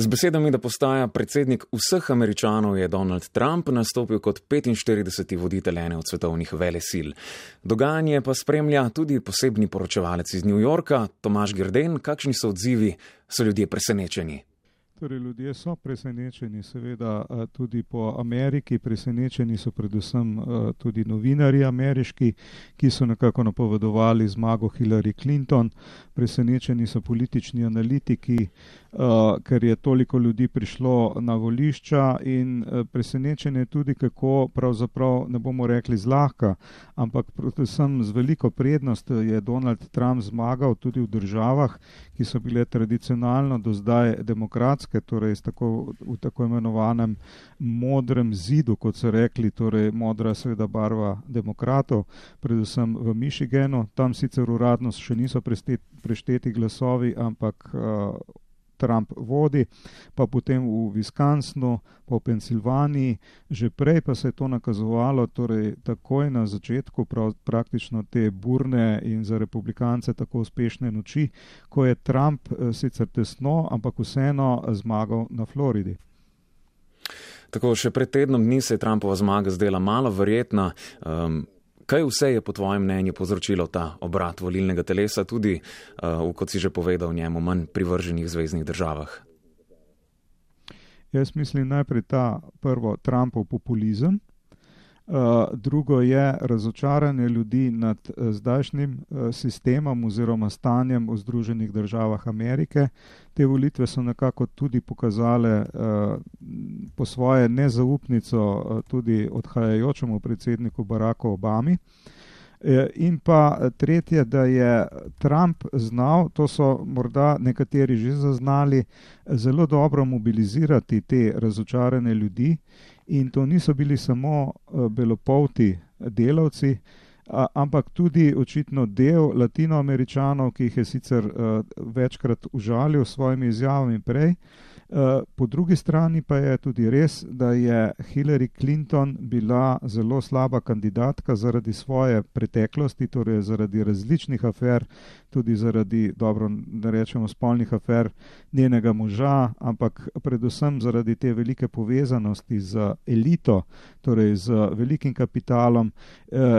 Z besedami, da postaja predsednik vseh američanov, je Donald Trump nastopil kot 45. voditelj ene od svetovnih velesil. Dogajanje pa spremlja tudi posebni poročevalec iz New Yorka, Tomaš Girden. Kakšni so odzivi, so ljudje presenečeni? Torej, ljudje so presenečeni, seveda tudi po Ameriki, presenečeni so predvsem tudi novinari ameriški, ki so nekako napovedovali zmago Hillary Clinton, presenečeni so politični analitiki, ker je toliko ljudi prišlo na volišča in presenečen je tudi, kako pravzaprav ne bomo rekli zlahka, ampak predvsem z veliko prednost je Donald Trump zmagal tudi v državah, ki so bile tradicionalno do zdaj demokratske torej tako, v tako imenovanem modrem zidu, kot so rekli, torej modra seveda barva demokratov, predvsem v Michiganu. Tam sicer uradno še niso prešteti glasovi, ampak uh, Trump vodi, pa potem v Wisconsinu, pa v Pensilvaniji, že prej pa se je to nakazovalo, torej takoj na začetku prav, praktično te burne in za republikance tako uspešne noči, ko je Trump sicer tesno, ampak vseeno zmagal na Floridi. Tako še pred tednom dni se je Trumpova zmaga zdela malo verjetna. Um, Kaj vse je po tvojem mnenju povzročilo ta obrat volilnega telesa, tudi uh, v, kot si že povedal, njemu manj privrženih zvezdnih državah? Jaz mislim najprej ta prvo Trumpov populizem, drugo je razočaranje ljudi nad uh, zdajšnjim uh, sistemom oziroma stanjem v Združenih državah Amerike. Te volitve so nekako tudi pokazale po svoje nezaupnico tudi odhajajočemu predsedniku Baracku Obami. In pa tretje, da je Trump znal, to so morda nekateri že zaznali, zelo dobro mobilizirati te razočarane ljudi in to niso bili samo uh, belopolti delavci, ampak tudi očitno del latinoameričanov, ki jih je sicer uh, večkrat užalil s svojimi izjavami prej. Uh, po drugi strani pa je tudi res, da je Hillary Clinton bila zelo slaba kandidatka zaradi svoje preteklosti, torej zaradi različnih afer, tudi zaradi, dobro, da rečemo, spolnih afer njenega moža, ampak predvsem zaradi te velike povezanosti z elito, torej z velikim kapitalom,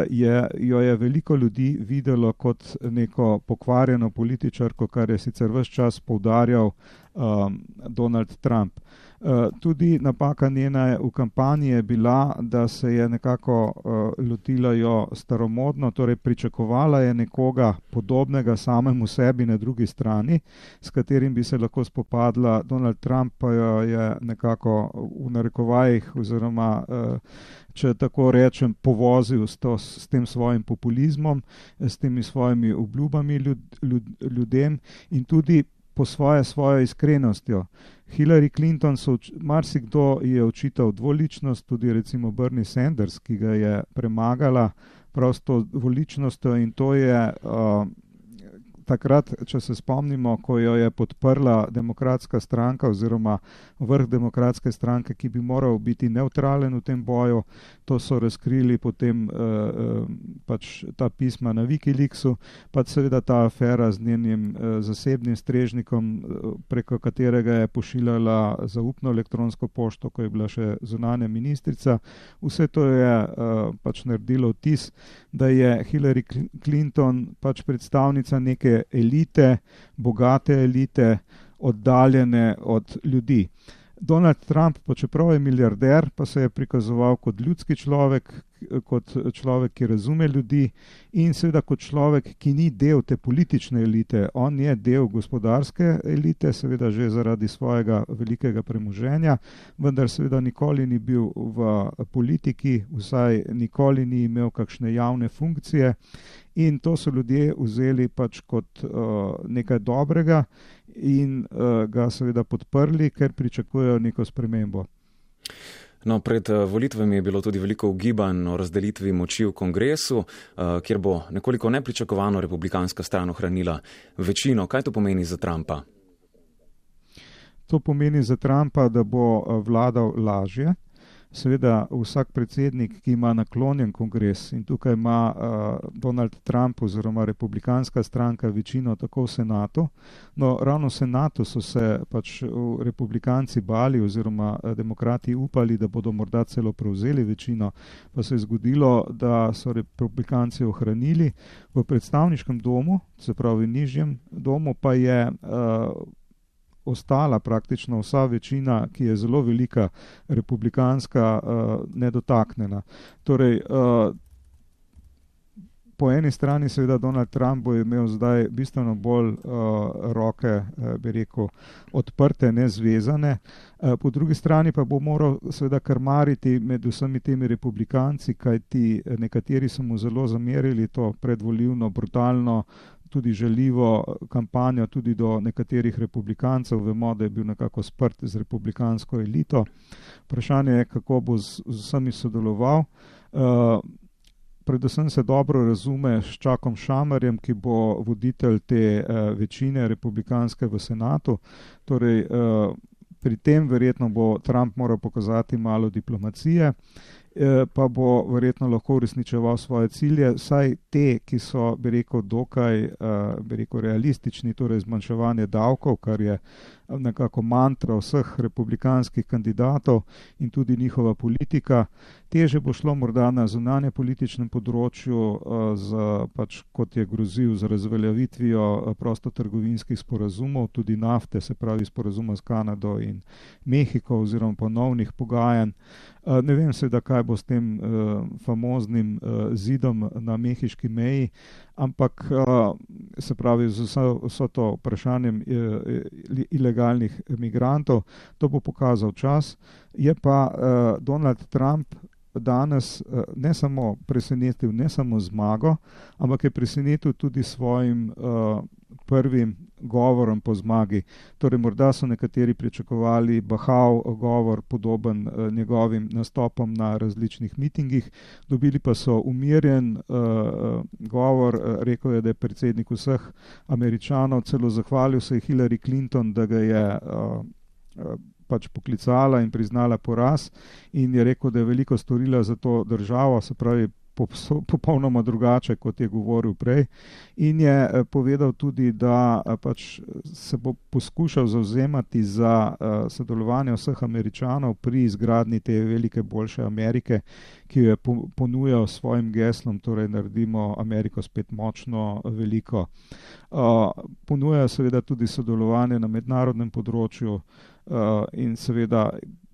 je, jo je veliko ljudi videlo kot neko pokvarjeno političarko, kar je sicer vse čas poudarjal um, Donald Trump. Eh, tudi napaka njena v kampanji je bila, da se je nekako uh, lotila jo staromodno, torej pričakovala je nekoga podobnega samemu sebi na drugi strani, s katerim bi se lahko spopadla. Donald Trump pa jo je nekako v narekovajih oziroma uh, če tako rečem, povozil s, to, s tem svojim populizmom, s temi svojimi obljubami ljud, ljud, ljudem in tudi po svoje svojo iskrenostjo. Hillary Clinton marsikdo je očital dvoličnost, tudi recimo Bernie Sanders, ki ga je premagala prosto dvoličnostjo in to je uh, takrat, če se spomnimo, ko jo je podprla demokratska stranka oziroma vrh demokratske stranke, ki bi moral biti neutralen v tem boju, to so razkrili potem uh, pač ta pisma na Wikileaksu, pa seveda ta afera z njenim uh, zasebnim strežnikom, preko katerega je pošiljala zaupno elektronsko pošto, ko je bila še zunanja ministrica. Vse to je uh, pač naredilo vtis, da je Hillary Clinton pač predstavnica neke elite, bogate elite, oddaljene od ljudi. Donald Trump, pa čeprav je milijarder, pa se je prikazoval kot ljudski človek, kot človek, ki razume ljudi in seveda kot človek, ki ni del te politične elite. On je del gospodarske elite, seveda že zaradi svojega velikega premoženja, vendar seveda nikoli ni bil v politiki, vsaj nikoli ni imel kakšne javne funkcije in to so ljudje vzeli pač kot uh, nekaj dobrega in uh, ga seveda podprli, ker pričakujejo neko spremembo. No, pred eh, volitvami je bilo tudi veliko ugibanj o razdelitvi moči v kongresu, kjer bo nekoliko nepričakovano republikanska stran ohranila večino. Kaj to pomeni za Trumpa? To pomeni za Trumpa, da bo vladal lažje, seveda vsak predsednik, ki ima naklonjen kongres in tukaj ima uh, Donald Trump oziroma republikanska stranka večino tako v senatu, no ravno v senatu so se pač republikanci bali oziroma demokrati upali, da bodo morda celo prevzeli večino, pa se je zgodilo, da so republikanci ohranili v predstavniškem domu, se pravi nižjem domu, pa je uh, ostala praktično vsa večina, ki je zelo velika, republikanska, uh, nedotaknjena. Torej, uh, po eni strani, seveda, Donald Trump bo imel zdaj bistveno bolj uh, roke, uh, bi rekel, odprte, nezvezane, uh, po drugi strani pa bo moral, seveda, krmariti med vsemi temi republikanci, kajti nekateri so mu zelo zamerili to predvoljivno, brutalno tudi želivo kampanjo tudi do nekaterih republikancev. Vemo, da je bil nekako sprt z republikansko elito. Vprašanje je, kako bo z, z vsemi sodeloval. Uh, predvsem se dobro razume s Čakom Šamarjem, ki bo voditelj te uh, večine republikanske v senatu. Torej, uh, pri tem verjetno bo Trump moral pokazati malo diplomacije. Eh, pa bo verjetno lahko uresničeval svoje cilje, vsaj te, ki so, bi rekel, dokaj, eh, bi rekel, realistični, torej zmanjševanje davkov, kar je nekako mantra vseh republikanskih kandidatov in tudi njihova politika. Teže bo šlo morda na zunanje političnem področju, eh, z, pač, kot je grozil z razveljavitvijo prostotrgovinskih sporazumov, tudi nafte, se pravi sporazuma s Kanado in Mehiko oziroma ponovnih pogajanj. Ne vem seveda, kaj bo s tem famoznim zidom na mehiški meji, ampak se pravi z vso, vso to vprašanjem ilegalnih migrantov, to bo pokazal čas. Je pa Donald Trump danes uh, ne samo presenetil, ne samo zmago, ampak je presenetil tudi svojim uh, prvim govorom po zmagi. Torej, morda so nekateri pričakovali Bahav govor, podoben uh, njegovim nastopom na različnih mitingih, dobili pa so umirjen uh, govor, rekel je, da je predsednik vseh američanov, celo zahvalil se je Hillary Clinton, da ga je. Uh, pač poklicala in priznala poraz, in je rekel, da je veliko storila za to državo, se pravi, popolnoma drugače, kot je govoril prej. In je eh, povedal tudi, da eh, pač se bo poskušal zauzemati za eh, sodelovanje vseh američanov pri izgradni te velike, boljše Amerike, ki jo je ponujal s svojim geslom, torej naredimo Ameriko spet močno, veliko. Ponuja seveda tudi sodelovanje na mednarodnem področju in seveda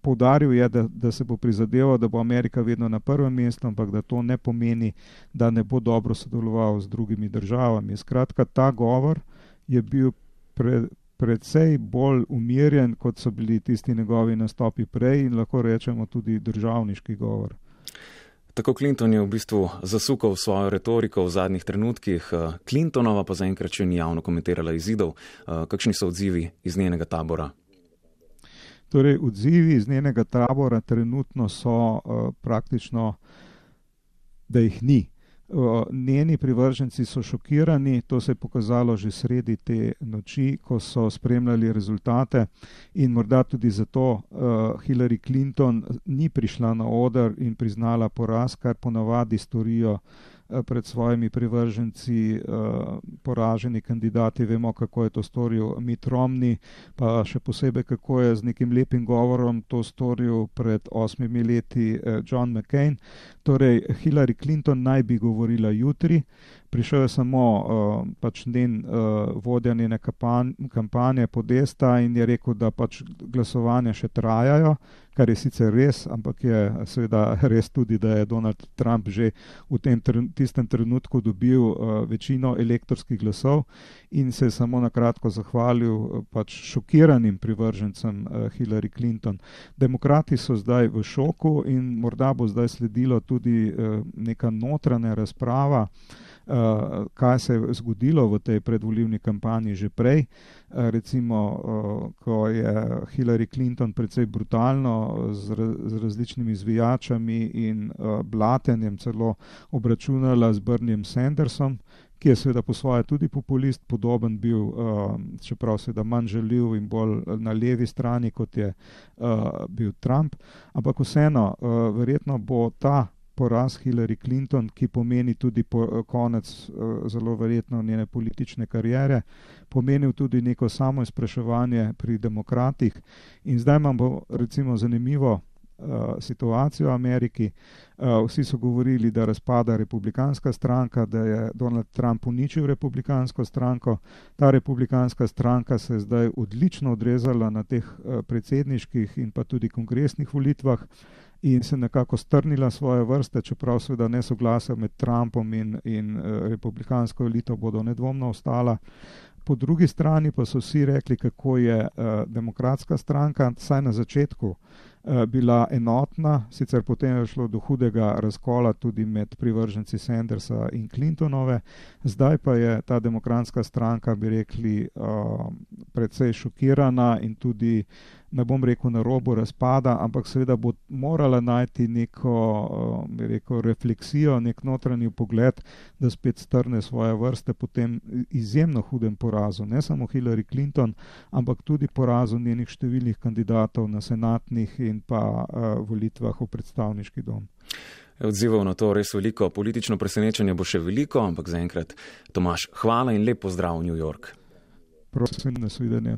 Poudaril je, da, da se bo prizadeval, da bo Amerika vedno na prvem mestu, ampak da to ne pomeni, da ne bo dobro sodeloval z drugimi državami. Skratka, ta govor je bil pre, predvsej bolj umirjen, kot so bili tisti njegovi nastopi prej in lahko rečemo tudi državniški govor. Tako Clinton je v bistvu zasukal svojo retoriko v zadnjih trenutkih, Clintonova pa zaenkrat še ni javno komentirala izidov. Kakšni so odzivi iz njenega tabora? Torej, odzivi iz njenega tabora trenutno so uh, praktično, da jih ni. Uh, njeni privrženci so šokirani, to se je pokazalo že sredi te noči, ko so spremljali rezultate in morda tudi zato uh, Hillary Clinton ni prišla na oder in priznala poraz, kar ponavadi storijo uh, pred svojimi privrženci, eh, poraženi kandidati. Vemo, kako je to storil Mitt Romney, pa še posebej, kako je z nekim lepim govorom to storil pred osmimi leti eh, John McCain. Torej, Hillary Clinton naj bi govorila jutri, prišel je samo uh, pač njen uh, vodja njene kampanje Podesta in je rekel, da pač glasovanja še trajajo, kar je sicer res, ampak je seveda res tudi, da je Donald Trump že v tem tistem trenutku dobil uh, večino elektorskih glasov in se je samo na kratko zahvalil uh, pač šokiranim privržencem uh, Hillary Clinton. Demokrati so zdaj v šoku in morda bo zdaj sledilo tudi uh, neka notranja razprava. Uh, kaj se je zgodilo v tej predvoljivni kampanji že prej. Uh, recimo, uh, ko je Hillary Clinton precej brutalno z, z različnimi zvijačami in uh, blatenjem celo obračunala z Brnjem Sandersom, ki je seveda po svoje tudi populist, podoben bil, uh, čeprav seveda manj željiv in bolj na levi strani, kot je uh, bil Trump. Ampak vseeno, uh, verjetno bo ta poraz Hillary Clinton, ki pomeni tudi po, konec uh, zelo verjetno njene politične karijere, pomenil tudi neko samo izpraševanje pri demokratih. In zdaj bo recimo zanimivo, uh, situacijo v Ameriki. Uh, vsi so govorili, da razpada republikanska stranka, da je Donald Trump uničil republikansko stranko. Ta republikanska stranka se je zdaj odlično odrezala na teh uh, predsedniških in pa tudi kongresnih volitvah. In se nekako strnila svoje vrste, čeprav seveda nesoglasja med Trumpom in, in uh, republikansko elito bodo nedvomno ostala. Po drugi strani pa so vsi rekli, kako je uh, demokratska stranka, saj na začetku uh, Eh, bila enotna, sicer potem je šlo do hudega razkola tudi med privrženci Sandersa in Clintonove, zdaj pa je ta demokratska stranka, bi rekli, uh, precej šokirana in tudi ne bom rekel na robu razpada, ampak seveda bo morala najti neko uh, rekel, refleksijo, nek notranji pogled, da spet strne svoje vrste po tem izjemno hudem porazu, ne samo Hillary Clinton, ampak tudi porazu njenih številnih kandidatov na senatnih in pa uh, volitvah v predstavniški dom. Odzivov na to res veliko, politično presenečenje bo še veliko, ampak zaenkrat, Tomaš, hvala in lep pozdrav v New York. Prosim, nasvidenje.